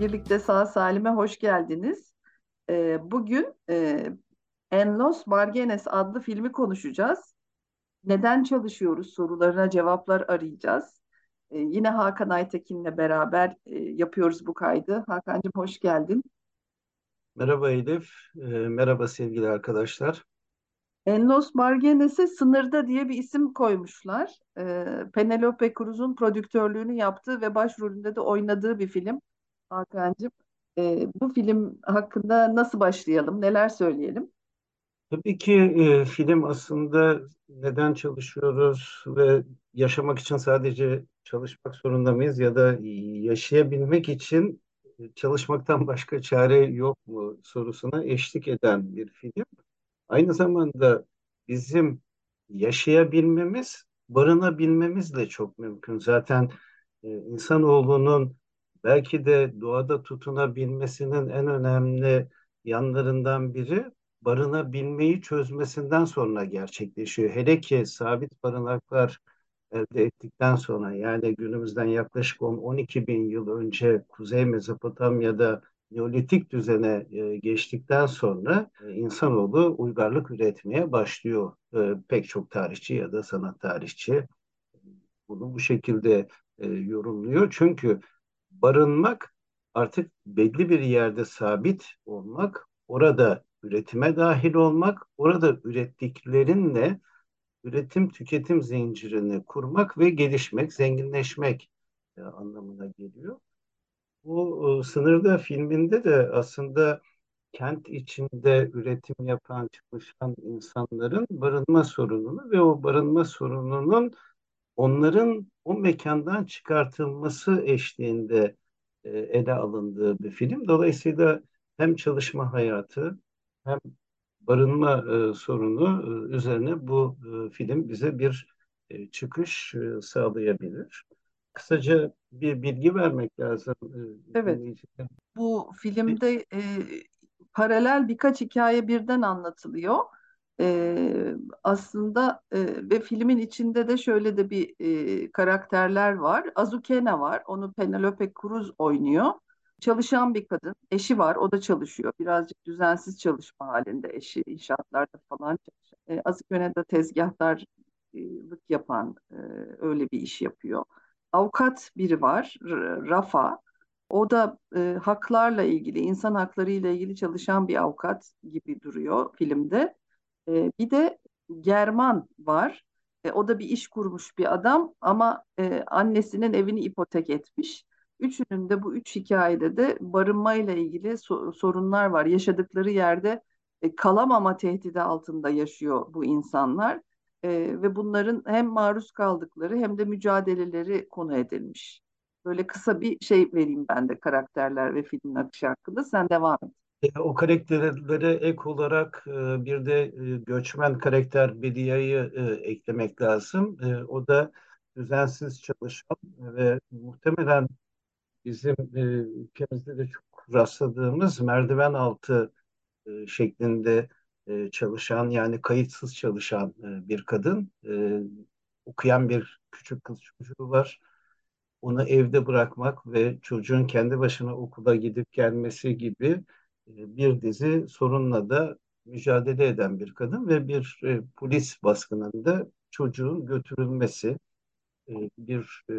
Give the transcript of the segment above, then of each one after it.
Birlikte sağ salime hoş geldiniz. Ee, bugün e, En Los Bargenes adlı filmi konuşacağız. Neden çalışıyoruz sorularına cevaplar arayacağız. Ee, yine Hakan Aytekin'le beraber e, yapıyoruz bu kaydı. Hakan'cığım hoş geldin. Merhaba Elif, e, merhaba sevgili arkadaşlar. En Los Bargenes'e Sınırda diye bir isim koymuşlar. Ee, Penelope Cruz'un prodüktörlüğünü yaptığı ve başrolünde de oynadığı bir film. Hakan'cığım, e, bu film hakkında nasıl başlayalım, neler söyleyelim? Tabii ki e, film aslında neden çalışıyoruz ve yaşamak için sadece çalışmak zorunda mıyız ya da yaşayabilmek için çalışmaktan başka çare yok mu sorusuna eşlik eden bir film. Aynı zamanda bizim yaşayabilmemiz, barınabilmemiz de çok mümkün. Zaten e, insanoğlunun belki de doğada tutunabilmesinin en önemli yanlarından biri barınabilmeyi çözmesinden sonra gerçekleşiyor. Hele ki sabit barınaklar elde ettikten sonra yani günümüzden yaklaşık 10-12 bin yıl önce Kuzey Mezopotamya'da Neolitik düzene e, geçtikten sonra e, insanoğlu uygarlık üretmeye başlıyor. E, pek çok tarihçi ya da sanat tarihçi bunu bu şekilde e, yorumluyor. Çünkü barınmak artık belli bir yerde sabit olmak, orada üretime dahil olmak, orada ürettiklerinle üretim tüketim zincirini kurmak ve gelişmek, zenginleşmek e, anlamına geliyor. Bu e, sınırda filminde de aslında kent içinde üretim yapan, çalışan insanların barınma sorununu ve o barınma sorununun onların o mekandan çıkartılması eşliğinde e, ele alındığı bir film. Dolayısıyla hem çalışma hayatı hem barınma e, sorunu e, üzerine bu e, film bize bir e, çıkış e, sağlayabilir. Kısaca bir bilgi vermek lazım e, Evet, bu filmde e, paralel birkaç hikaye birden anlatılıyor. E, aslında e, ve filmin içinde de şöyle de bir e, karakterler var. Azukena var, onu Penelope Cruz oynuyor. Çalışan bir kadın, eşi var, o da çalışıyor. Birazcık düzensiz çalışma halinde eşi, inşaatlarda falan çalışıyor. E, Azukena da tezgahtarlık yapan e, öyle bir iş yapıyor. Avukat biri var, Rafa. O da e, haklarla ilgili, insan hakları ile ilgili çalışan bir avukat gibi duruyor filmde. E, bir de German var. E, o da bir iş kurmuş bir adam ama e, annesinin evini ipotek etmiş. Üçünün de bu üç hikayede de barınmayla ilgili so- sorunlar var. Yaşadıkları yerde e, kalamama tehdidi altında yaşıyor bu insanlar. E, ve bunların hem maruz kaldıkları hem de mücadeleleri konu edilmiş. Böyle kısa bir şey vereyim ben de karakterler ve filmin akışı hakkında. Sen devam et. E, o karakterlere ek olarak e, bir de e, göçmen karakter Bediye'yi e, eklemek lazım. O da düzensiz çalışan ve muhtemelen bizim e, ülkemizde de çok rastladığımız merdiven altı şeklinde çalışan yani kayıtsız çalışan bir kadın. Okuyan bir küçük kız çocuğu var. Onu evde bırakmak ve çocuğun kendi başına okula gidip gelmesi gibi bir dizi sorunla da mücadele eden bir kadın ve bir e, polis baskınında çocuğun götürülmesi e, bir e,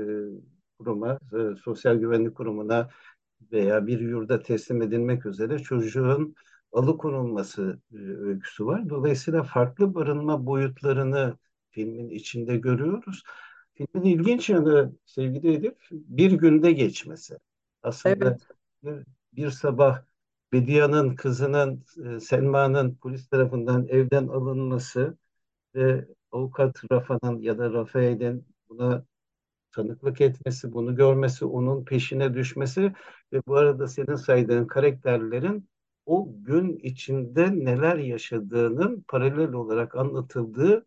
kuruma, e, sosyal güvenlik kurumuna veya bir yurda teslim edilmek üzere çocuğun alıkonulması e, öyküsü var. Dolayısıyla farklı barınma boyutlarını filmin içinde görüyoruz. Filmin ilginç yanı sevgili Edip bir günde geçmesi. Aslında Evet, bir, bir sabah Bedia'nın kızının e, Selma'nın polis tarafından evden alınması ve avukat Rafa'nın ya da Rafael'in buna tanıklık etmesi, bunu görmesi, onun peşine düşmesi ve bu arada senin saydığın karakterlerin o gün içinde neler yaşadığının paralel olarak anlatıldığı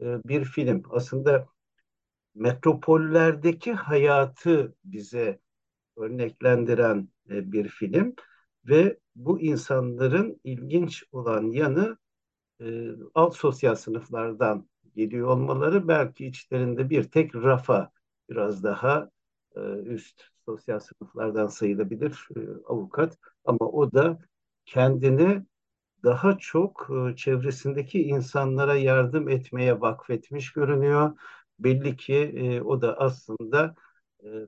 e, bir film. Aslında metropollerdeki hayatı bize örneklendiren e, bir film ve bu insanların ilginç olan yanı e, alt sosyal sınıflardan geliyor olmaları belki içlerinde bir tek rafa biraz daha e, üst sosyal sınıflardan sayılabilir e, avukat ama o da kendini daha çok e, çevresindeki insanlara yardım etmeye vakfetmiş görünüyor. Belli ki e, o da aslında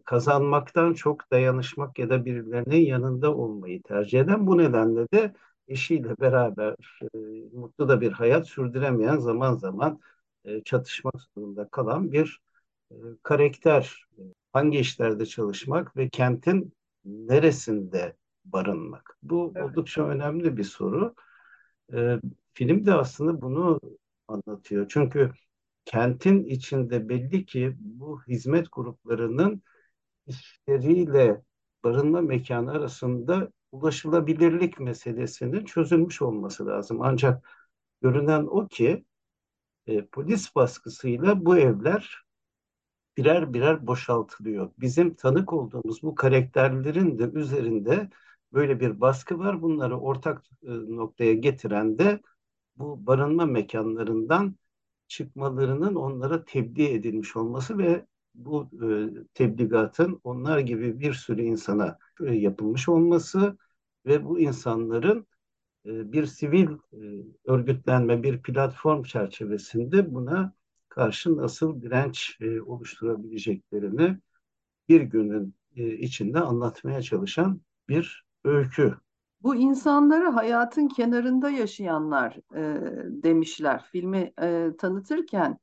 kazanmaktan çok dayanışmak ya da birilerinin yanında olmayı tercih eden. Bu nedenle de eşiyle beraber e, mutlu da bir hayat sürdüremeyen zaman zaman e, çatışmak zorunda kalan bir e, karakter. Hangi işlerde çalışmak ve kentin neresinde barınmak? Bu Evet. oldukça önemli bir soru. E, film de aslında bunu anlatıyor. Çünkü kentin içinde belli ki bu hizmet gruplarının işleriyle barınma mekanı arasında ulaşılabilirlik meselesinin çözülmüş olması lazım. Ancak görünen o ki e, polis baskısıyla bu evler birer birer boşaltılıyor. Bizim tanık olduğumuz bu karakterlerin de üzerinde böyle bir baskı var. Bunları ortak e, noktaya getiren de bu barınma mekanlarından çıkmalarının onlara tebliğ edilmiş olması ve bu e, tebligatın onlar gibi bir sürü insana e, yapılmış olması ve bu insanların e, bir sivil e, örgütlenme, bir platform çerçevesinde buna karşı nasıl direnç e, oluşturabileceklerini bir günün e, içinde anlatmaya çalışan bir öykü. Bu insanları hayatın kenarında yaşayanlar e, demişler. Filmi e, tanıtırken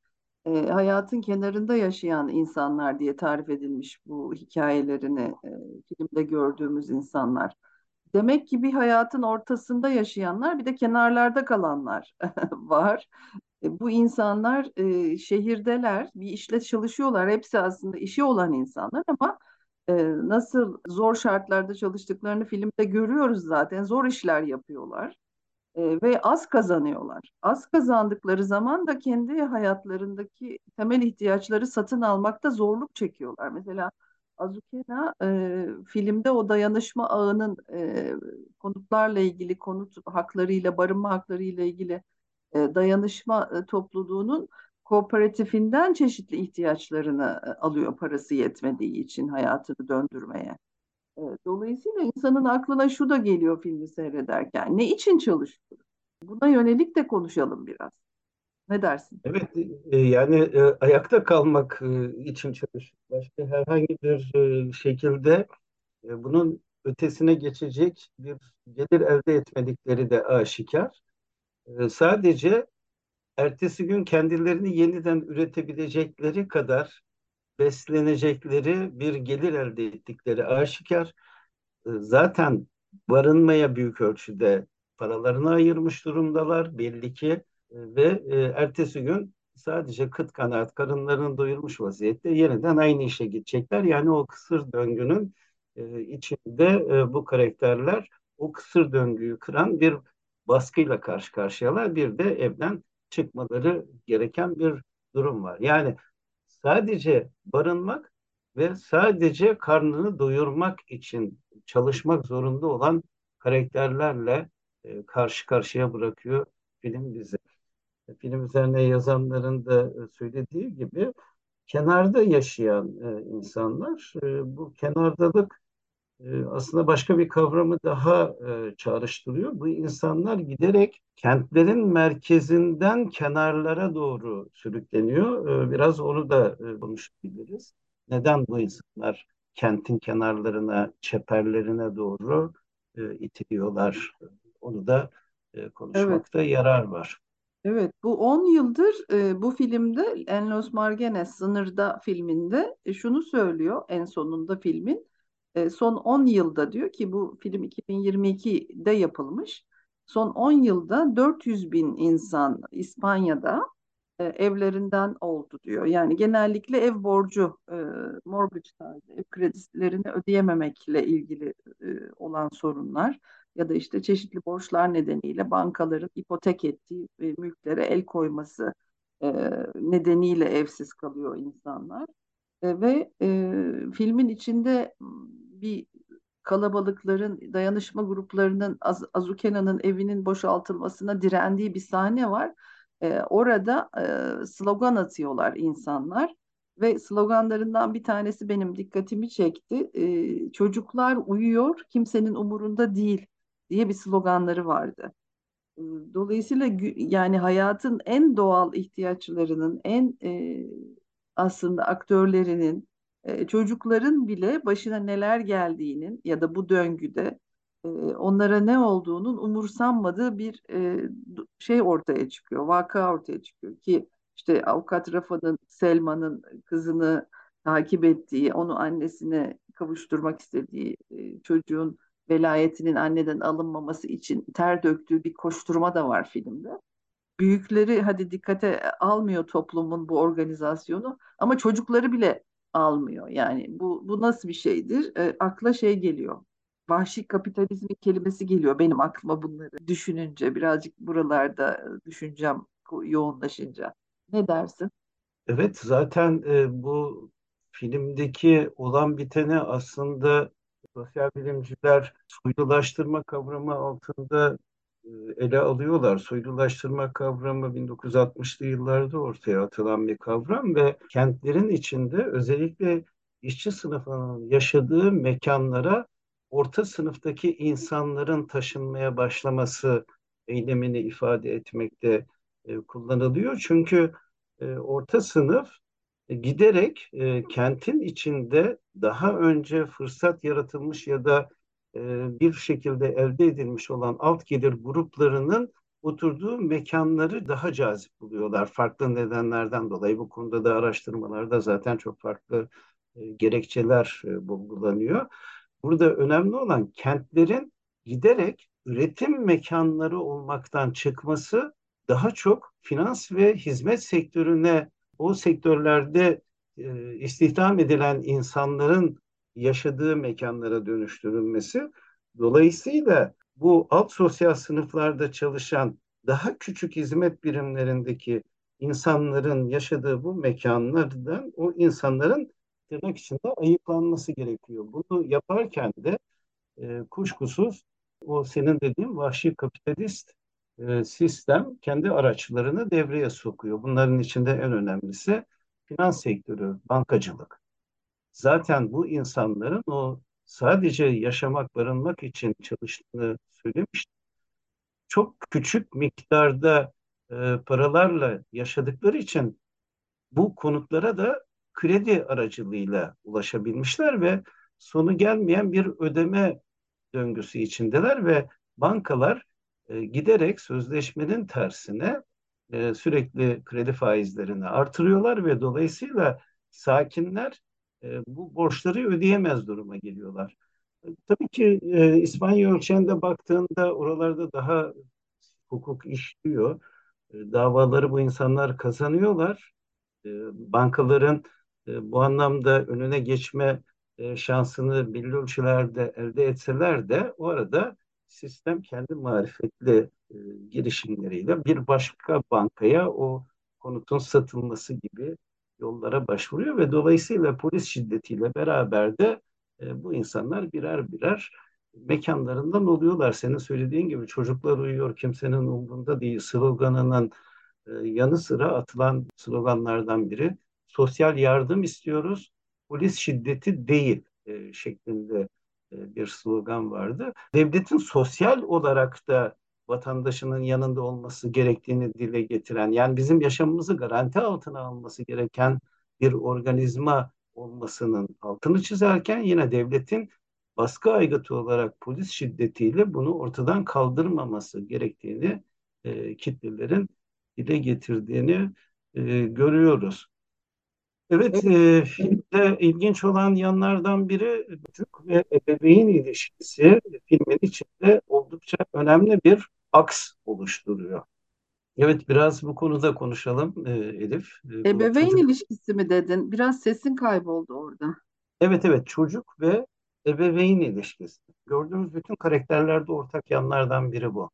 e, hayatın kenarında yaşayan insanlar diye tarif edilmiş bu hikayelerini e, filmde gördüğümüz insanlar. Demek ki bir hayatın ortasında yaşayanlar bir de kenarlarda kalanlar var. E, bu insanlar e, şehirdeler, bir işle çalışıyorlar. Hepsi aslında işi olan insanlar ama nasıl zor şartlarda çalıştıklarını filmde görüyoruz zaten. Zor işler yapıyorlar ve az kazanıyorlar. Az kazandıkları zaman da kendi hayatlarındaki temel ihtiyaçları satın almakta zorluk çekiyorlar. Mesela Azukena e, filmde o dayanışma ağının e, konutlarla ilgili, konut haklarıyla, barınma haklarıyla ilgili e, dayanışma e, topluluğunun kooperatifinden çeşitli ihtiyaçlarını e, alıyor parası yetmediği için hayatını döndürmeye. E, dolayısıyla insanın aklına şu da geliyor filmi seyrederken. Ne için çalışıyoruz? Buna yönelik de konuşalım biraz. Ne dersin? Evet, e, yani ayakta kalmak için çalışıyor. Başka herhangi bir şekilde bunun ötesine geçecek bir gelir elde etmedikleri de aşikar. Sadece ertesi gün kendilerini yeniden üretebilecekleri kadar beslenecekleri bir gelir elde ettikleri aşikar. E, zaten barınmaya büyük ölçüde paralarını ayırmış durumdalar belli ki E, ve e, ertesi gün sadece kıt kanaat karınlarını doyurmuş vaziyette yeniden aynı işe gidecekler. Yani o kısır döngünün içinde bu karakterler o kısır döngüyü kıran bir baskıyla karşı karşıyalar. Bir de evden çıkmaları gereken bir durum var. Yani sadece barınmak ve sadece karnını doyurmak için çalışmak zorunda olan karakterlerle e, karşı karşıya bırakıyor film bizi. Film üzerine yazanların da e, söylediği gibi kenarda yaşayan e, insanlar e, bu kenardalık aslında başka bir kavramı daha e, çağrıştırıyor. Bu insanlar giderek kentlerin merkezinden kenarlara doğru sürükleniyor. E, biraz onu da e, konuşabiliriz. Neden bu insanlar kentin kenarlarına, çeperlerine doğru e, itiliyorlar? Onu da e, Evet. konuşmakta yarar var. Evet, bu 10 yıldır e, bu filmde Enlos Margenes Sınırda filminde e, şunu söylüyor en sonunda filmin. Son 10 yılda diyor ki bu film 2022'de yapılmış. Son 10 yılda 400 bin insan İspanya'da e, evlerinden oldu diyor. Yani genellikle ev borcu, e, mortgage tarzı ev kredilerini ödeyememekle ilgili e, olan sorunlar ya da işte çeşitli borçlar nedeniyle bankaların ipotek ettiği e, mülklere el koyması e, nedeniyle evsiz kalıyor insanlar. E, ve e, filmin içinde bir kalabalıkların, dayanışma gruplarının Az Azukena'nın evinin boşaltılmasına direndiği bir sahne var. E, orada e, slogan atıyorlar insanlar. ve sloganlarından bir tanesi benim dikkatimi çekti. Ee, çocuklar uyuyor, kimsenin umurunda değil diye bir sloganları vardı. Ee, Dolayısıyla yani hayatın en doğal ihtiyaçlarının, en e, aslında aktörlerinin, çocukların bile başına neler geldiğinin ya da bu döngüde onlara ne olduğunun umursanmadığı bir şey ortaya çıkıyor, vaka ortaya çıkıyor ki işte avukat Rafa'nın Selma'nın kızını takip ettiği, onu annesine kavuşturmak istediği çocuğun velayetinin anneden alınmaması için ter döktüğü bir koşturma da var filmde. Büyükleri hadi dikkate almıyor toplumun bu organizasyonu ama çocukları bile almıyor. Yani bu, bu nasıl bir şeydir? E, akla şey geliyor. Vahşi kapitalizmin kelimesi geliyor benim aklıma bunları düşününce. Birazcık buralarda düşüneceğim yoğunlaşınca. Ne dersin? Evet, zaten e, bu filmdeki olan biteni aslında sosyal bilimciler soylulaştırma kavramı altında e, ele alıyorlar. Soylulaştırma kavramı 1960'lı yıllarda ortaya atılan bir kavram ve kentlerin içinde özellikle işçi sınıfının yaşadığı mekanlara orta sınıftaki insanların taşınmaya başlaması eylemini ifade etmekte e, kullanılıyor. Çünkü e, orta sınıf e, giderek e, kentin içinde daha önce fırsat yaratılmış ya da e, bir şekilde elde edilmiş olan alt gelir gruplarının oturduğu mekanları daha cazip buluyorlar. Farklı nedenlerden dolayı bu konuda da araştırmalarda zaten çok farklı e, gerekçeler e, bulgulanıyor. Burada önemli olan kentlerin giderek üretim mekanları olmaktan çıkması daha çok finans ve hizmet sektörüne o sektörlerde e, istihdam edilen insanların yaşadığı mekanlara dönüştürülmesi. Dolayısıyla bu alt sosyal sınıflarda çalışan daha küçük hizmet birimlerindeki insanların yaşadığı bu mekanlardan o insanların tırnak içinde ayıklanması gerekiyor. Bunu yaparken de e, kuşkusuz o senin dediğin vahşi kapitalist e, sistem kendi araçlarını devreye sokuyor. Bunların içinde en önemlisi finans sektörü, bankacılık. Zaten bu insanların o sadece yaşamak, barınmak için çalıştığını söylemiştim. Çok küçük miktarda e, paralarla yaşadıkları için bu konutlara da kredi aracılığıyla ulaşabilmişler ve sonu gelmeyen bir ödeme döngüsü içindeler ve bankalar e, giderek sözleşmenin tersine e, sürekli kredi faizlerini artırıyorlar ve dolayısıyla sakinler bu borçları ödeyemez duruma geliyorlar. E, tabii ki e, İspanya ölçeğinde baktığında oralarda daha hukuk işliyor. E, davaları bu insanlar kazanıyorlar. E, bankaların e, bu anlamda önüne geçme e, şansını belli ölçülerde elde etseler de o arada sistem kendi marifetli e, girişimleriyle bir başka bankaya o konutun satılması gibi yollara başvuruyor ve dolayısıyla polis şiddetiyle beraber de e, bu insanlar birer birer mekanlarından oluyorlar. Senin söylediğin gibi çocuklar uyuyor, kimsenin umrunda değil sloganının e, yanı sıra atılan sloganlardan biri sosyal yardım istiyoruz, polis şiddeti değil e, şeklinde e, bir slogan vardı. Devletin sosyal olarak da vatandaşının yanında olması gerektiğini dile getiren, yani bizim yaşamımızı garanti altına alması gereken bir organizma olmasının altını çizerken yine devletin baskı aygıtı olarak polis şiddetiyle bunu ortadan kaldırmaması gerektiğini e, kitlelerin dile getirdiğini e, görüyoruz. Evet, e, filmde ilginç olan yanlardan biri çocuk ve ebeveyn ilişkisi filmin içinde oldukça önemli bir aks oluşturuyor. Evet, biraz bu konuda konuşalım e, Elif. E, Ebeveyn çocuk, ilişkisi mi dedin? Biraz sesin kayboldu orada. evet evet çocuk ve ebeveyn ilişkisi. Gördüğümüz bütün karakterlerde ortak yanlardan biri bu.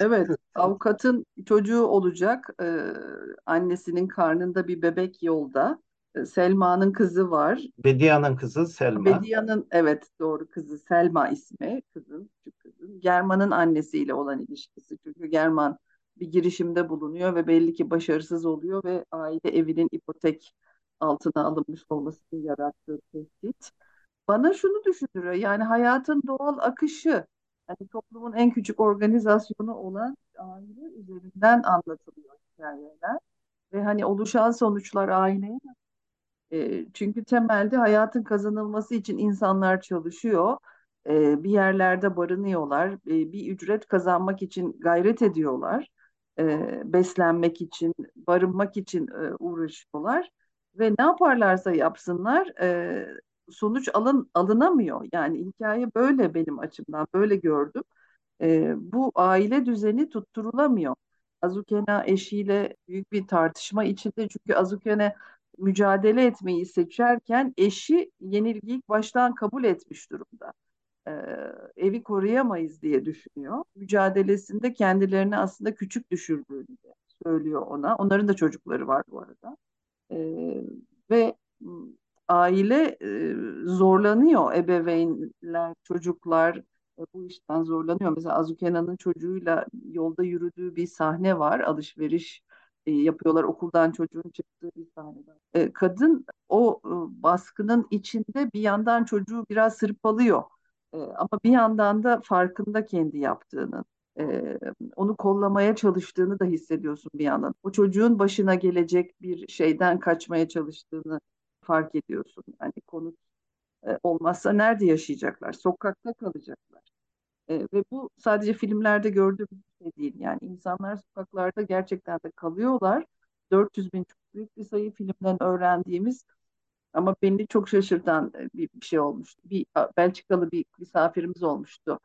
Evet, avukatın çocuğu olacak. Ee, annesinin karnında bir bebek yolda. Selma'nın kızı var. Bedia'nın kızı Selma. Bedia'nın evet doğru kızı Selma ismi kızın, küçük kızın. German'ın annesiyle olan ilişkisi. Çünkü German bir girişimde bulunuyor ve belli ki başarısız oluyor ve aile evinin ipotek altına alınmış olmasının yarattığı tehdit. Bana şunu düşündürüyor. Yani hayatın doğal akışı, hani toplumun en küçük organizasyonu olan aile üzerinden anlatılıyor hikayeler. Ve hani oluşan sonuçlar aileye çünkü temelde hayatın kazanılması için insanlar çalışıyor. Bir yerlerde barınıyorlar. Bir ücret kazanmak için gayret ediyorlar. Beslenmek için, barınmak için uğraşıyorlar. Ve ne yaparlarsa yapsınlar sonuç alın alınamıyor. Yani hikaye böyle benim açımdan böyle gördüm. Bu aile düzeni tutturulamıyor. Azukena eşiyle büyük bir tartışma içinde çünkü Azukene mücadele etmeyi seçerken eşi yenilgiyi baştan kabul etmiş durumda. Ee, evi koruyamayız diye düşünüyor. Mücadelesinde kendilerini aslında küçük düşürdüğünü de söylüyor ona. Onların da çocukları var bu arada. Ee, ve aile e, zorlanıyor. Ebeveynler, çocuklar e, bu işten zorlanıyor. Mesela Azukena'nın çocuğuyla yolda yürüdüğü bir sahne var. Alışveriş e, yapıyorlar. Okuldan çocuğun çıktığı bir sahneden. E, kadın o e, baskının içinde bir yandan çocuğu biraz sırpalıyor. Ama bir yandan da farkında kendi yaptığının. E, onu kollamaya çalıştığını da hissediyorsun bir yandan. O çocuğun başına gelecek bir şeyden kaçmaya çalıştığını fark ediyorsun. Yani konut e, olmazsa nerede yaşayacaklar? Sokakta kalacaklar. Ve bu sadece filmlerde gördüğüm bir şey değil. Yani insanlar sokaklarda gerçekten de kalıyorlar. 400 bin çok büyük bir sayı filmden öğrendiğimiz ama beni çok şaşırtan bir, şey olmuştu. Bir Belçikalı bir misafirimiz olmuştu.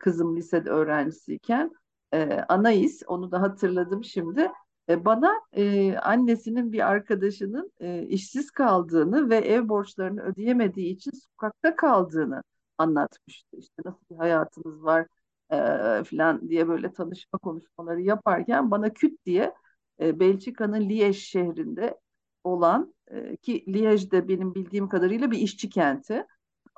Kızım lisede öğrencisiyken. E, Anais, onu da hatırladım şimdi. E, bana e, annesinin bir arkadaşının e, işsiz kaldığını ve ev borçlarını ödeyemediği için sokakta kaldığını anlatmıştı. İşte nasıl bir hayatınız var e, falan diye böyle tanışma konuşmaları yaparken bana küt diye e, Belçika'nın Liège şehrinde olan e, ki Liège de benim bildiğim kadarıyla bir işçi kenti.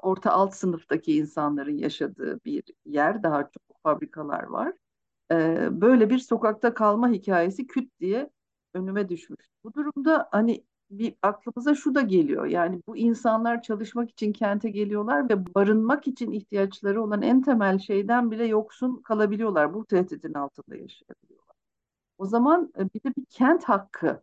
Orta alt sınıftaki insanların yaşadığı bir yer. Daha çok fabrikalar var. E, böyle bir sokakta kalma hikayesi küt diye önüme düşmüş. Bu durumda hani bir aklımıza şu da geliyor. Yani bu insanlar çalışmak için kente geliyorlar ve barınmak için ihtiyaçları olan en temel şeyden bile yoksun kalabiliyorlar. Bu tehditin altında yaşayabiliyorlar. O zaman e, bir de bir kent hakkı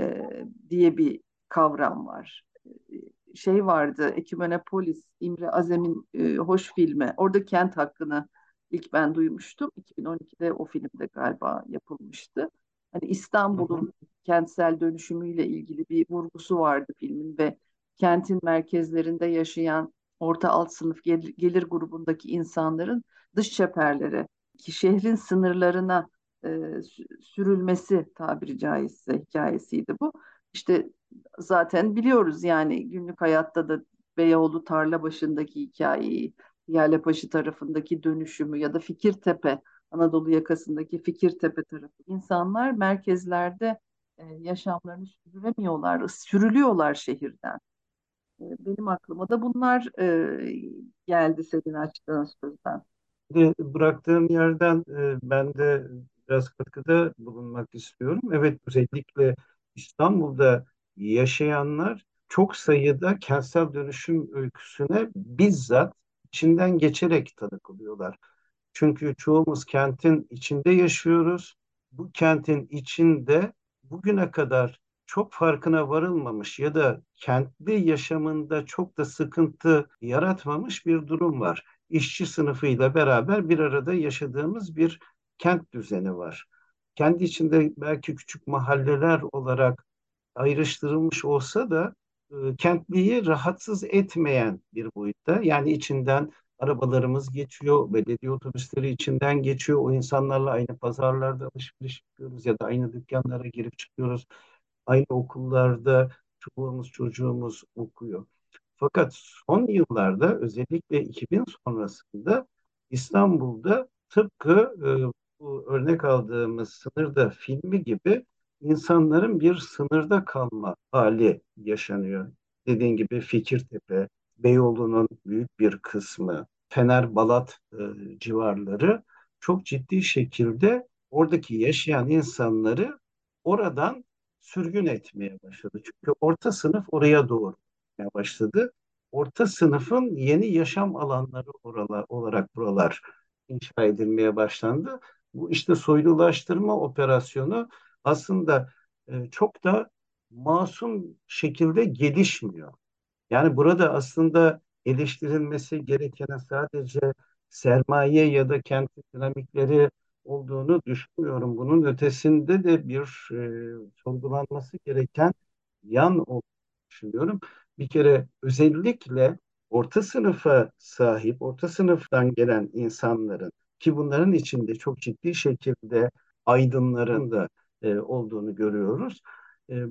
e, diye bir kavram var. E, şey vardı, Ekümenopolis, İmre Azem'in e, hoş filmi. Orada kent hakkını ilk ben duymuştum. 2012'de o filmde galiba yapılmıştı. Hani İstanbul'un kentsel dönüşümüyle ilgili bir vurgusu vardı filmin ve kentin merkezlerinde yaşayan orta alt sınıf gelir, gelir grubundaki insanların dış çeperlere, ki şehrin sınırlarına e, sürülmesi tabiri caizse hikayesiydi bu. İşte zaten biliyoruz yani günlük hayatta da Beyoğlu tarla başındaki hikayeyi, Yerlepaşı tarafındaki dönüşümü ya da Fikirtepe Anadolu yakasındaki Fikirtepe tarafı. İnsanlar merkezlerde e, yaşamlarını sürdüremiyorlar, sürülüyorlar şehirden. E, benim aklıma da bunlar e, geldi senin açtığın sözden. De, bıraktığım yerden e, ben de biraz katkıda bulunmak istiyorum. Evet özellikle İstanbul'da yaşayanlar çok sayıda kentsel dönüşüm öyküsüne bizzat içinden geçerek tanık oluyorlar. Çünkü çoğumuz kentin içinde yaşıyoruz. Bu kentin içinde bugüne kadar çok farkına varılmamış ya da kentli yaşamında çok da sıkıntı yaratmamış bir durum var. İşçi sınıfıyla beraber bir arada yaşadığımız bir kent düzeni var. Kendi içinde belki küçük mahalleler olarak ayrıştırılmış olsa da e, kentliyi rahatsız etmeyen bir boyutta. Yani içinden arabalarımız geçiyor, belediye otobüsleri içinden geçiyor. O insanlarla aynı pazarlarda alışveriş yapıyoruz ya da aynı dükkanlara girip çıkıyoruz. Aynı okullarda çoluğumuz çocuğumuz okuyor. Fakat son yıllarda özellikle 2000 sonrasında İstanbul'da tıpkı e, bu örnek aldığımız sınırda filmi gibi insanların bir sınırda kalma hali yaşanıyor. Dediğin gibi Fikirtepe, Beyoğlu'nun büyük bir kısmı, Fener Balat e, civarları çok ciddi şekilde oradaki yaşayan insanları oradan sürgün etmeye başladı. Çünkü orta sınıf oraya doğru başladı. Orta sınıfın yeni yaşam alanları oralar, olarak buralar inşa edilmeye başlandı. Bu işte soylulaştırma operasyonu aslında e, çok da masum şekilde gelişmiyor. Yani burada aslında eleştirilmesi gereken sadece sermaye ya da kent dinamikleri olduğunu düşünmüyorum. Bunun ötesinde de bir e, sorgulanması gereken yan olduğunu düşünüyorum. Bir kere özellikle orta sınıfa sahip, orta sınıftan gelen insanların ki bunların içinde çok ciddi şekilde aydınların da e, olduğunu görüyoruz. E,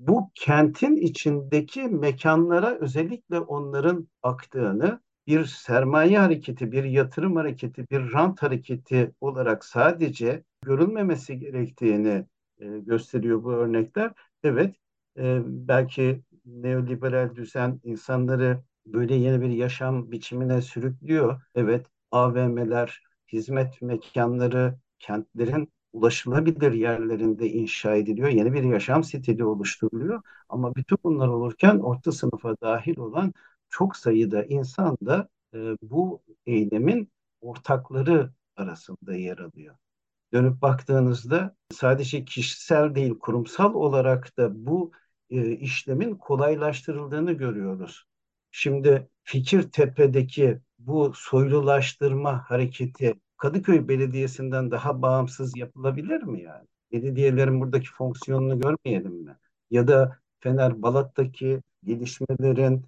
bu kentin içindeki mekanlara özellikle onların aktığını bir sermaye hareketi, bir yatırım hareketi, bir rant hareketi olarak sadece görülmemesi gerektiğini e, gösteriyor bu örnekler. Evet, e, belki neoliberal düzen insanları böyle yeni bir yaşam biçimine sürüklüyor. Evet, AVM'ler, hizmet mekanları, kentlerin ulaşılabilir yerlerinde inşa ediliyor. Yeni bir yaşam stili oluşturuluyor. Ama bütün bunlar olurken orta sınıfa dahil olan çok sayıda insan da e, bu eylemin ortakları arasında yer alıyor. Dönüp baktığınızda sadece kişisel değil kurumsal olarak da bu e, işlemin kolaylaştırıldığını görüyoruz. Şimdi Fikirtepe'deki bu soylulaştırma hareketi Kadıköy Belediyesi'nden daha bağımsız yapılabilir mi yani? Belediyelerin buradaki fonksiyonunu görmeyelim mi? Ya da Fener Balat'taki gelişmelerin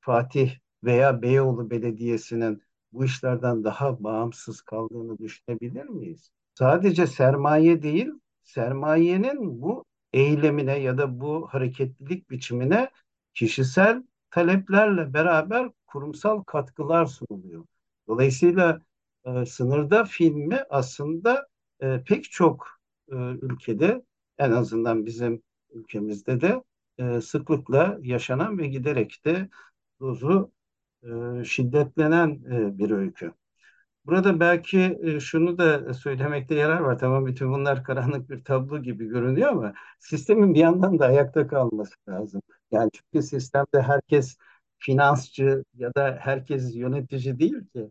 Fatih veya Beyoğlu Belediyesi'nin bu işlerden daha bağımsız kaldığını düşünebilir miyiz? Sadece sermaye değil, sermayenin bu eylemine ya da bu hareketlilik biçimine kişisel taleplerle beraber kurumsal katkılar sunuluyor. Dolayısıyla e, sınırda filmi aslında e, pek çok e, ülkede en azından bizim ülkemizde de e, sıklıkla yaşanan ve giderek de dozu e, şiddetlenen e, bir öykü. Burada belki e, şunu da söylemekte yarar var. Tamam bütün bunlar karanlık bir tablo gibi görünüyor ama sistemin bir yandan da ayakta kalması lazım. Yani çünkü sistemde herkes finansçı ya da herkes yönetici değil ki.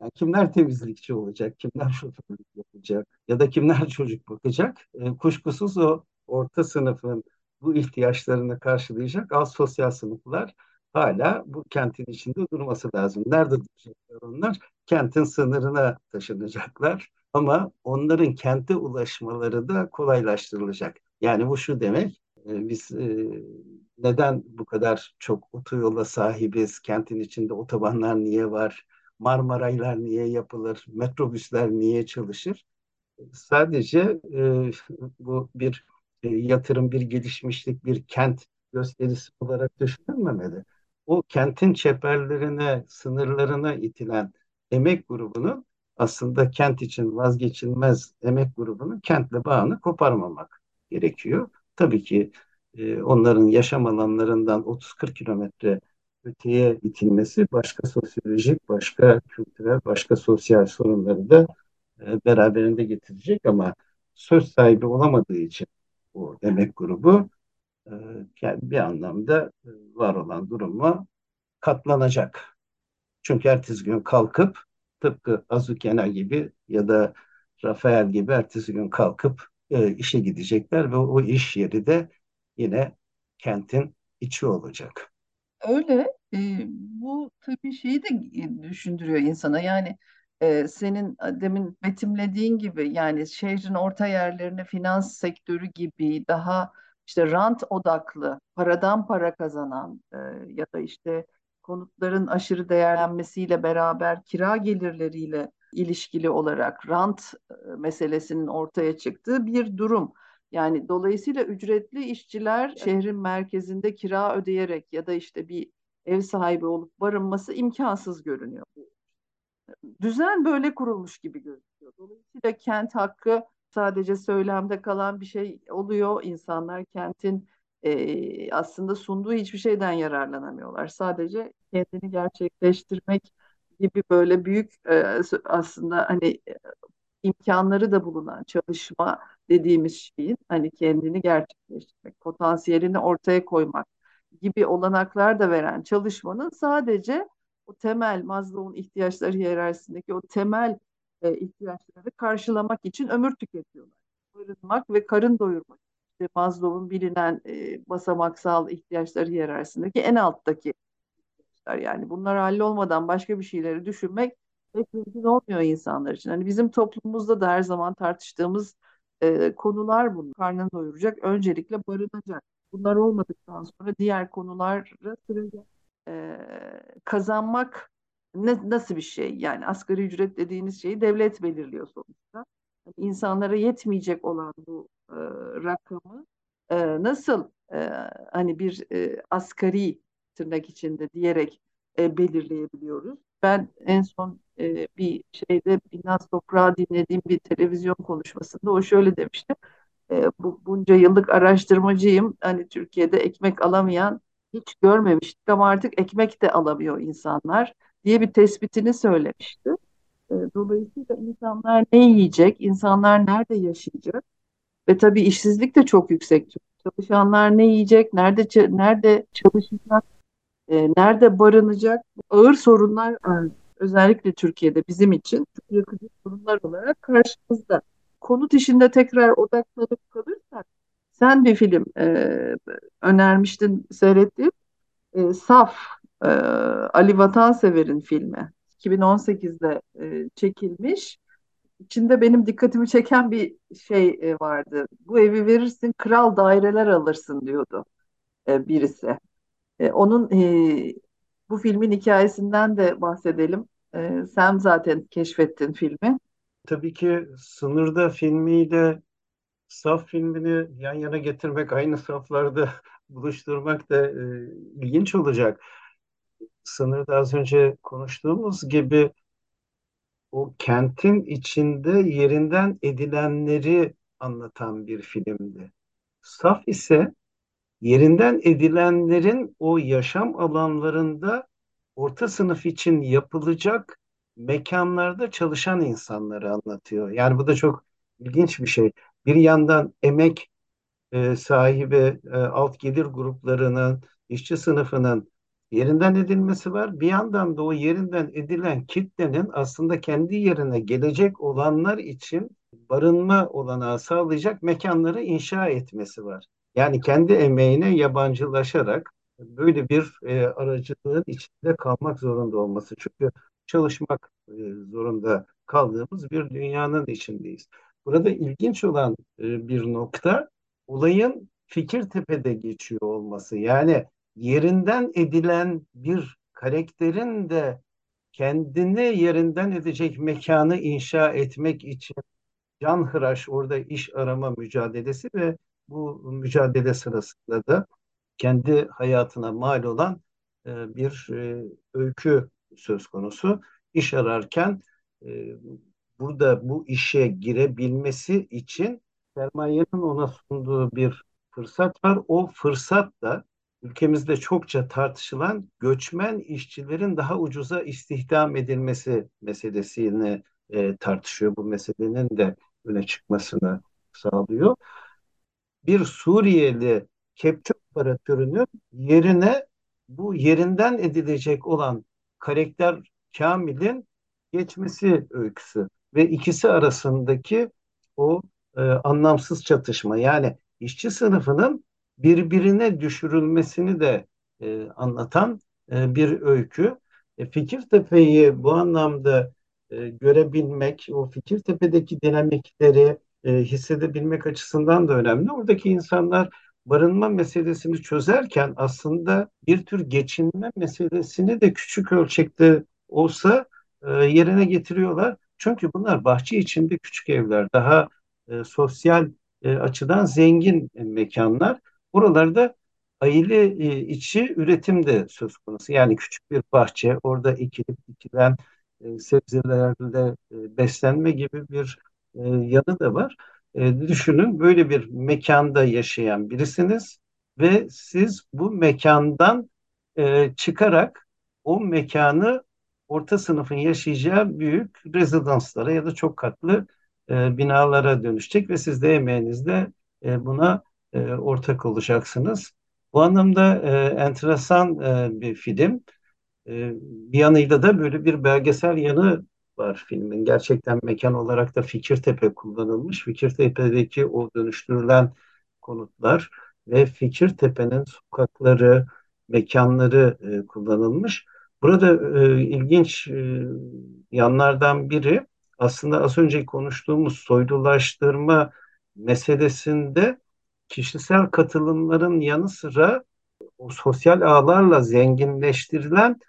Yani kimler temizlikçi olacak, kimler şoförlük yapacak ya da kimler çocuk bakacak? E, kuşkusuz o orta sınıfın bu ihtiyaçlarını karşılayacak az sosyal sınıflar hala bu kentin içinde durması lazım. Nerede duracaklar onlar? Kentin sınırına taşınacaklar. Ama onların kente ulaşmaları da kolaylaştırılacak. Yani bu şu demek, e, biz e, neden bu kadar çok otoyola sahibiz? Kentin içinde otobanlar niye var? Marmaraylar niye yapılır? Metrobüsler niye çalışır? Sadece e, bu bir e, yatırım, bir gelişmişlik, bir kent gösterisi olarak düşünülmemeli. O kentin çeperlerine, sınırlarına itilen emek grubunun aslında kent için vazgeçilmez emek grubunun kentle bağını koparmamak gerekiyor. Tabii ki e, onların yaşam alanlarından 30-40 kilometre öteye itilmesi başka sosyolojik, başka kültürel, başka sosyal sorunları da e, beraberinde getirecek ama söz sahibi olamadığı için bu emek grubu e, bir anlamda e, var olan duruma katlanacak. Çünkü ertesi gün kalkıp tıpkı Azukena gibi ya da Rafael gibi ertesi gün kalkıp işe gidecekler ve o iş yeri de yine kentin içi olacak. Öyle. E, bu tabii şeyi de düşündürüyor insana. Yani e, senin demin betimlediğin gibi yani şehrin orta yerlerine finans sektörü gibi daha işte rant odaklı, paradan para kazanan e, ya da işte konutların aşırı değerlenmesiyle beraber kira gelirleriyle ilişkili olarak rant meselesinin ortaya çıktığı bir durum. Yani dolayısıyla ücretli işçiler şehrin merkezinde kira ödeyerek ya da işte bir ev sahibi olup barınması imkansız görünüyor. Düzen böyle kurulmuş gibi gözüküyor. Dolayısıyla kent hakkı sadece söylemde kalan bir şey oluyor. İnsanlar kentin e, aslında sunduğu hiçbir şeyden yararlanamıyorlar. Sadece kendini gerçekleştirmek gibi böyle büyük e, aslında hani imkanları da bulunan çalışma dediğimiz şeyin hani kendini gerçekleştirmek, potansiyelini ortaya koymak gibi olanaklar da veren çalışmanın sadece o temel Maslow'un ihtiyaçları hiyerarşisindeki o temel e, ihtiyaçları karşılamak için ömür tüketiyorlar. Barınmak ve karın doyurmak. İşte Maslow'un bilinen e, basamaksal ihtiyaçları hiyerarşisindeki en alttaki ihtiyaçlar. Yani bunlar hallolmadan başka bir şeyleri düşünmek pek mümkün olmuyor insanlar için. Hani bizim toplumumuzda da her zaman tartıştığımız e, konular bunlar. Karnını doyuracak, öncelikle barınacak. Bunlar olmadıktan sonra diğer konulara sırayacak. E, kazanmak ne, nasıl bir şey? Yani asgari ücret dediğiniz şeyi devlet belirliyor sonuçta. Yani insanlara yetmeyecek olan bu e, rakamı e, nasıl e, hani bir e, asgari tırnak içinde diyerek e, belirleyebiliyoruz. Ben en son e, bir şeyde Binnaz Toprağı dinlediğim bir televizyon konuşmasında o şöyle demişti. E, bu, bunca yıllık araştırmacıyım. Hani Türkiye'de ekmek alamayan hiç görmemiştik ama artık ekmek de alamıyor insanlar diye bir tespitini söylemişti. E, dolayısıyla insanlar ne yiyecek, insanlar nerede yaşayacak ve tabii işsizlik de çok yüksek. Çalışanlar ne yiyecek, nerede nerede çalışacak, e, nerede barınacak? Ağır sorunlar. Özellikle Türkiye'de bizim için çok yakıcı sorunlar olarak karşımızda. Konut işinde tekrar odaklanıp kalırsak, sen bir film e, önermiştin, seyrettiğim e, Saf, e, Ali Vatansever'in filmi. 2018'de e, çekilmiş. İçinde benim dikkatimi çeken bir şey e, vardı. Bu evi verirsin, kral daireler alırsın diyordu e, birisi. E, onun e, bu filmin hikayesinden de bahsedelim. E, sen zaten keşfettin filmi. Tabii ki Sınırda filmiyle Saf filmini yan yana getirmek, aynı saflarda buluşturmak da e, ilginç olacak. Sınırda az önce konuştuğumuz gibi o kentin içinde yerinden edilenleri anlatan bir filmdi. Saf ise yerinden edilenlerin o yaşam alanlarında orta sınıf için yapılacak mekanlarda çalışan insanları anlatıyor. Yani bu da çok ilginç bir şey. Bir yandan emek e, sahibi e, alt gelir gruplarının, işçi sınıfının yerinden edilmesi var. Bir yandan da o yerinden edilen kitlenin aslında kendi yerine gelecek olanlar için barınma olanağı sağlayacak mekanları inşa etmesi var. Yani kendi emeğine yabancılaşarak böyle bir e, aracılığın içinde kalmak zorunda olması. Çünkü çalışmak e, zorunda kaldığımız bir dünyanın içindeyiz. Burada ilginç olan e, bir nokta olayın Fikirtepe'de geçiyor olması. Yani yerinden edilen bir karakterin de kendini yerinden edecek mekanı inşa etmek için canhıraş orada iş arama mücadelesi ve bu mücadele sırasında da kendi hayatına mal olan e, bir e, öykü söz konusu. İş ararken e, burada bu işe girebilmesi için sermayenin ona sunduğu bir fırsat var. O fırsat da ülkemizde çokça tartışılan göçmen işçilerin daha ucuza istihdam edilmesi meselesini e, tartışıyor. Bu meselenin de öne çıkmasını sağlıyor. Bir Suriyeli kepçe operatörünün yerine bu yerinden edilecek olan karakter Kamil'in geçmesi öyküsü ve ikisi arasındaki o e, anlamsız çatışma yani işçi sınıfının birbirine düşürülmesini de e, anlatan e, bir öykü. E, Fikirtepe'yi bu anlamda e, görebilmek, o Fikirtepe'deki dinamikleri e, hissedebilmek açısından da önemli. Oradaki insanlar barınma meselesini çözerken aslında bir tür geçinme meselesini de küçük ölçekte olsa e, yerine getiriyorlar. Çünkü bunlar bahçe içinde küçük evler, daha e, sosyal e, açıdan zengin mekanlar. Buralarda aile e, içi üretim de söz konusu. Yani küçük bir bahçe, orada ekilip dikilen e, sebzelerle e, beslenme gibi bir e, yanı da var. E, düşünün böyle bir mekanda yaşayan birisiniz ve siz bu mekandan e, çıkarak o mekanı orta sınıfın yaşayacağı büyük rezidanslara ya da çok katlı e, binalara dönüşecek ve siz de emeğinizle e, buna ortak olacaksınız. Bu anlamda enteresan bir film. Bir yanıyla da böyle bir belgesel yanı var filmin. Gerçekten mekan olarak da Fikirtepe kullanılmış. Fikirtepe'deki o dönüştürülen konutlar ve Fikirtepe'nin sokakları, mekanları e, kullanılmış. Burada e, ilginç e, yanlardan biri aslında az önce konuştuğumuz soylulaştırma meselesinde kişisel katılımların yanı sıra o sosyal ağlarla zenginleştirilen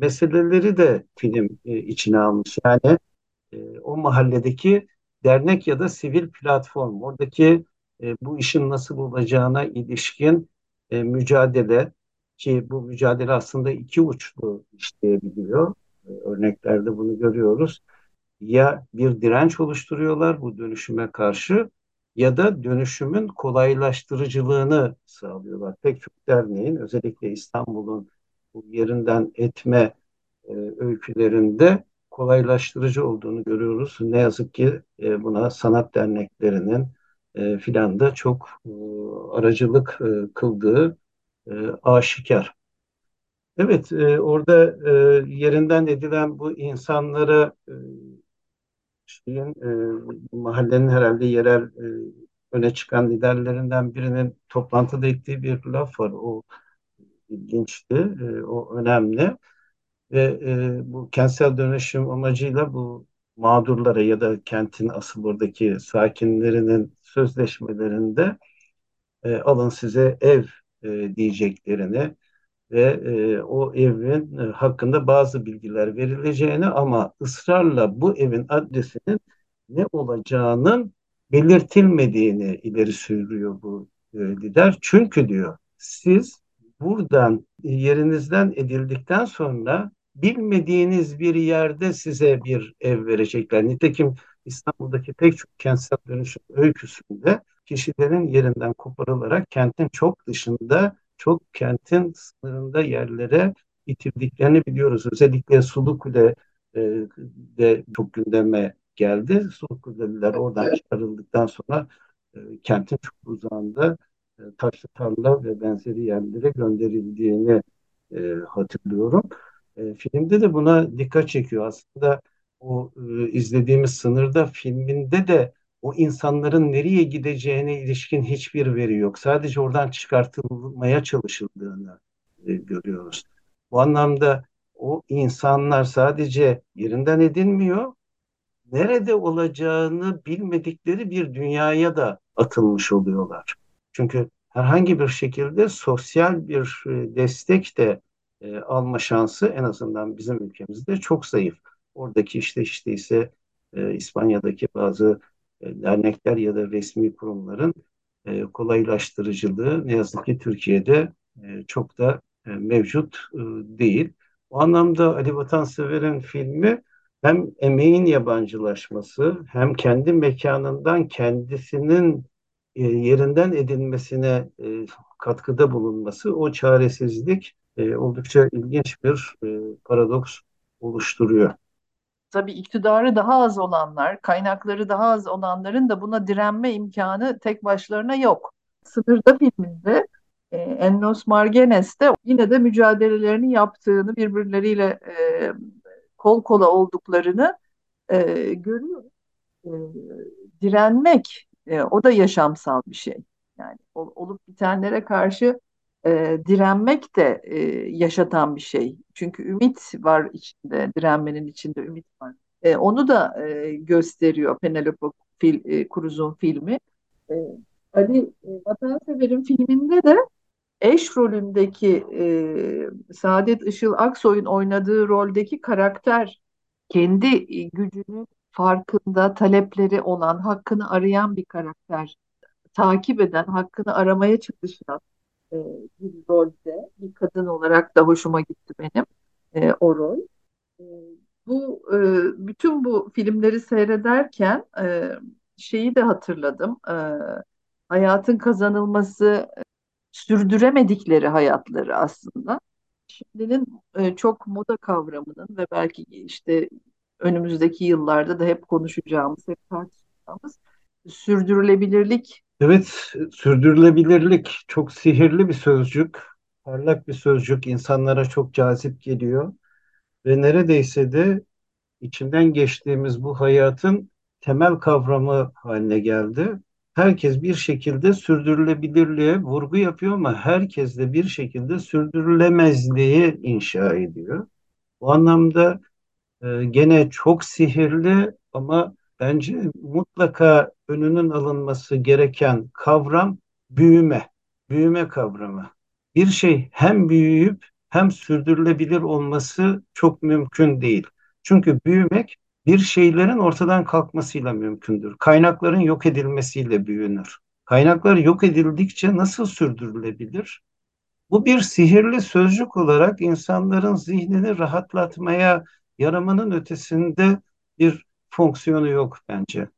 meseleleri de film e, içine almış. Yani e, o mahalledeki dernek ya da sivil platform, oradaki e, bu işin nasıl olacağına ilişkin e, mücadele ki bu mücadele aslında iki uçlu işleyebiliyor. E, örneklerde bunu görüyoruz. Ya bir direnç oluşturuyorlar bu dönüşüme karşı ya da dönüşümün kolaylaştırıcılığını sağlıyorlar. Pek çok derneğin özellikle İstanbul'un bu yerinden etme e, öykülerinde kolaylaştırıcı olduğunu görüyoruz. Ne yazık ki e, buna sanat derneklerinin e, filan da çok e, aracılık e, kıldığı e, aşikar. Evet, e, orada e, yerinden edilen bu insanlara e, şeyin, e, mahallenin herhalde yerel e, öne çıkan liderlerinden birinin toplantıda ettiği bir laf var. O ilginçti, e, o önemli ve e, bu kentsel dönüşüm amacıyla bu mağdurlara ya da kentin asıl oradaki sakinlerinin sözleşmelerinde e, alın size ev e, diyeceklerini ve e, o evin e, hakkında bazı bilgiler verileceğini ama ısrarla bu evin adresinin ne olacağının belirtilmediğini ileri sürüyor bu e, lider. Çünkü diyor siz buradan yerinizden edildikten sonra bilmediğiniz bir yerde size bir ev verecekler. Nitekim İstanbul'daki pek çok kentsel dönüşüm öyküsünde kişilerin yerinden koparılarak kentin çok dışında, çok kentin sınırında yerlere itirdiklerini biliyoruz. Özellikle Sulukule e, de çok gündeme geldi. Sulukule'liler oradan çıkarıldıktan sonra e, kentin çok uzağında e, taşlı tarla ve benzeri yerlere gönderildiğini e, hatırlıyorum. E, filmde de buna dikkat çekiyor. Aslında o e, izlediğimiz sınırda filminde de o insanların nereye gideceğine ilişkin hiçbir veri yok. Sadece oradan çıkartılmaya çalışıldığını e, görüyoruz. Bu anlamda o insanlar sadece yerinden edilmiyor, nerede olacağını bilmedikleri bir dünyaya da atılmış oluyorlar. Çünkü herhangi bir şekilde sosyal bir e, destek de e, alma şansı en azından bizim ülkemizde çok zayıf. Oradaki işte işte ise e, İspanya'daki bazı e, dernekler ya da resmi kurumların e, kolaylaştırıcılığı ne yazık ki Türkiye'de e, çok da e, mevcut e, değil. O anlamda Ali Vatansever'in filmi hem emeğin yabancılaşması hem kendi mekanından kendisinin e, yerinden edinmesine e, katkıda bulunması o çaresizlik e, oldukça ilginç bir paradoks oluşturuyor. Tabii iktidarı daha az olanlar, kaynakları daha az olanların da buna direnme imkanı tek başlarına yok. Sınırda filminde Ennos Margenes de yine de mücadelelerini yaptığını, birbirleriyle kol kola olduklarını e, görüyoruz. Direnmek, e, o da yaşamsal bir şey. Yani ol, olup bitenlere karşı e, direnmek de e, yaşatan bir şey. Çünkü ümit var içinde, direnmenin içinde ümit var. E, onu da e, gösteriyor Penelope fil, e, Cruz'un filmi. E, Ali e, Vatansever'in filminde de eş rolündeki e, Saadet Işıl Aksoy'un oynadığı roldeki karakter kendi e, gücünün farkında, talepleri olan, hakkını arayan bir karakter. Takip eden, hakkını aramaya çalışan e, bir rolde, bir kadın olarak da hoşuma gitti benim e, o rol. E, bu e, bütün bu filmleri seyrederken e, şeyi de hatırladım. E, hayatın kazanılması sürdüremedikleri hayatları aslında. Şimdinin e, çok moda kavramının ve belki işte önümüzdeki yıllarda da hep konuşacağımız, hep tartışacağımız. Sürdürülebilirlik. Evet, sürdürülebilirlik çok sihirli bir sözcük, parlak bir sözcük, insanlara çok cazip geliyor ve neredeyse de içinden geçtiğimiz bu hayatın temel kavramı haline geldi. Herkes bir şekilde sürdürülebilirliğe vurgu yapıyor ama herkes de bir şekilde sürdürülemezliği inşa ediyor. Bu anlamda e, gene çok sihirli ama bence mutlaka önünün alınması gereken kavram büyüme. Büyüme kavramı. Bir şey hem büyüyüp hem sürdürülebilir olması çok mümkün değil. Çünkü büyümek bir şeylerin ortadan kalkmasıyla mümkündür. Kaynakların yok edilmesiyle büyünür. Kaynaklar yok edildikçe nasıl sürdürülebilir? Bu bir sihirli sözcük olarak insanların zihnini rahatlatmaya yaramanın ötesinde bir fonksiyonu yok bence.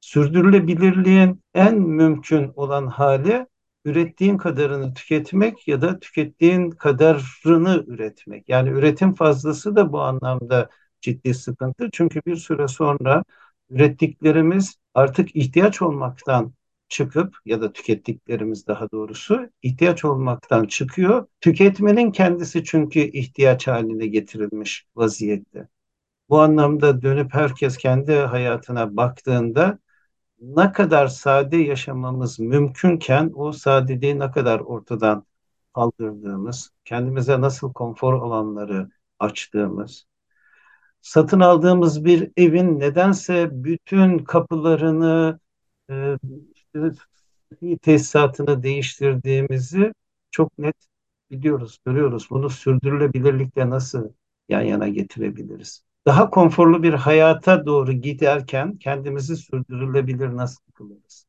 Sürdürülebilirliğin en mümkün olan hali ürettiğin kadarını tüketmek ya da tükettiğin kadarını üretmek. Yani üretim fazlası da bu anlamda ciddi sıkıntı. Çünkü bir süre sonra ürettiklerimiz artık ihtiyaç olmaktan çıkıp ya da tükettiklerimiz daha doğrusu ihtiyaç olmaktan çıkıyor. Tüketmenin kendisi çünkü ihtiyaç haline getirilmiş vaziyette. Bu anlamda dönüp herkes kendi hayatına baktığında ne kadar sade yaşamamız mümkünken o sadeliği ne kadar ortadan kaldırdığımız, kendimize nasıl konfor alanları açtığımız, satın aldığımız bir evin nedense bütün kapılarını, tesisatını değiştirdiğimizi çok net biliyoruz, görüyoruz. Bunu sürdürülebilirlikle nasıl yan yana getirebiliriz? Daha konforlu bir hayata doğru giderken kendimizi sürdürülebilir nasıl kılırız?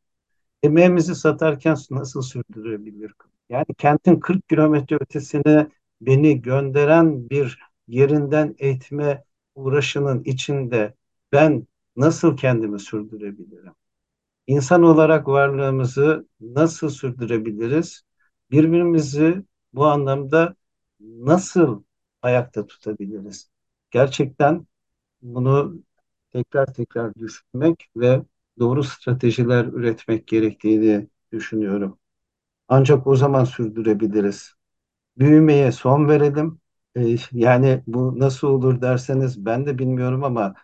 Emeğimizi satarken nasıl sürdürülebilir? Yani kentin 40 kilometre ötesine beni gönderen bir yerinden eğitme uğraşının içinde ben nasıl kendimi sürdürebilirim? İnsan olarak varlığımızı nasıl sürdürebiliriz? Birbirimizi bu anlamda nasıl ayakta tutabiliriz? Gerçekten bunu tekrar tekrar düşünmek ve doğru stratejiler üretmek gerektiğini düşünüyorum. Ancak o zaman sürdürebiliriz. Büyümeye son verelim. Ee, yani bu nasıl olur derseniz ben de bilmiyorum ama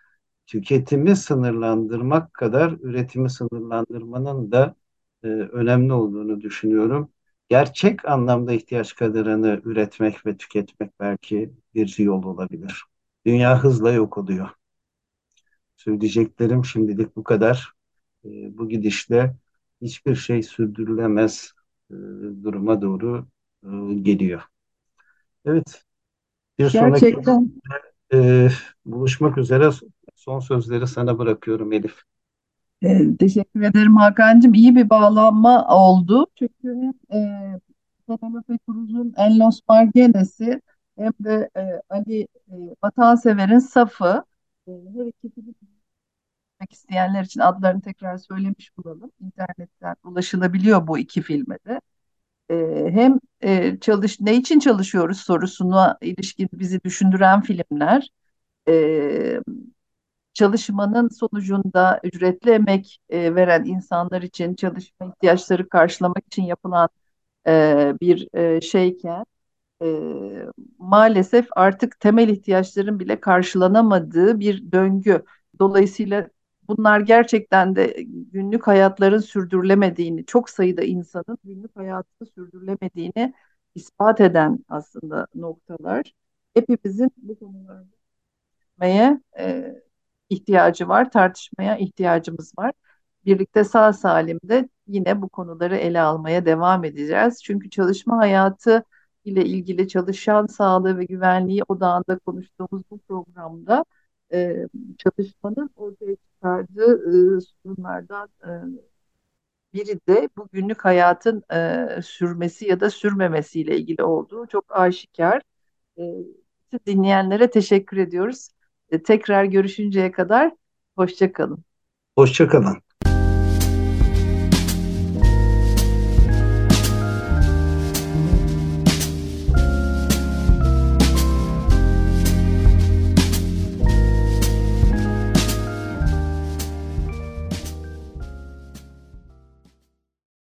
tüketimi sınırlandırmak kadar üretimi sınırlandırmanın da e, önemli olduğunu düşünüyorum. Gerçek anlamda ihtiyaç kadarını üretmek ve tüketmek belki bir yol olabilir. Dünya hızla yok oluyor. Söyleyeceklerim şimdilik bu kadar. E, bu gidişle hiçbir şey sürdürülemez e, duruma doğru e, geliyor. Evet, bir sonraki Gerçekten e, buluşmak üzere son sözleri sana bırakıyorum Elif. e, teşekkür ederim Hakan'cığım. İyi bir bağlanma oldu. Çünkü hem e, Penelope Cruz'un En Los Margines'i hem de e, Ali e, Vatansever'in Safı e, her iki film izlemek isteyenler için adlarını tekrar söylemiş bulalım. İnternetten ulaşılabiliyor bu iki filme de. E, hem e, çalış ne için çalışıyoruz sorusuna ilişkin bizi düşündüren filmler. E, çalışmanın sonucunda ücretli emek e, veren insanlar için çalışma ihtiyaçları karşılamak için yapılan e, bir e, şeyken e, maalesef artık temel ihtiyaçların bile karşılanamadığı bir döngü. Dolayısıyla bunlar gerçekten de günlük hayatların sürdürülemediğini, çok sayıda insanın günlük hayatını sürdürülemediğini ispat eden aslında noktalar. Hepimizin bu konularda e, ihtiyacı var, tartışmaya ihtiyacımız var. Birlikte sağ salim de yine bu konuları ele almaya devam edeceğiz. Çünkü çalışma hayatı ile ilgili çalışan sağlığı ve güvenliği odağında konuştuğumuz bu programda e, çalışmanın ortaya çıkardığı e, sorunlardan e, biri de bu günlük hayatın e, sürmesi ya da sürmemesiyle ilgili olduğu çok aşikar. E, dinleyenlere teşekkür ediyoruz. Tekrar görüşünceye kadar hoşça kalın. Hoşça kalın.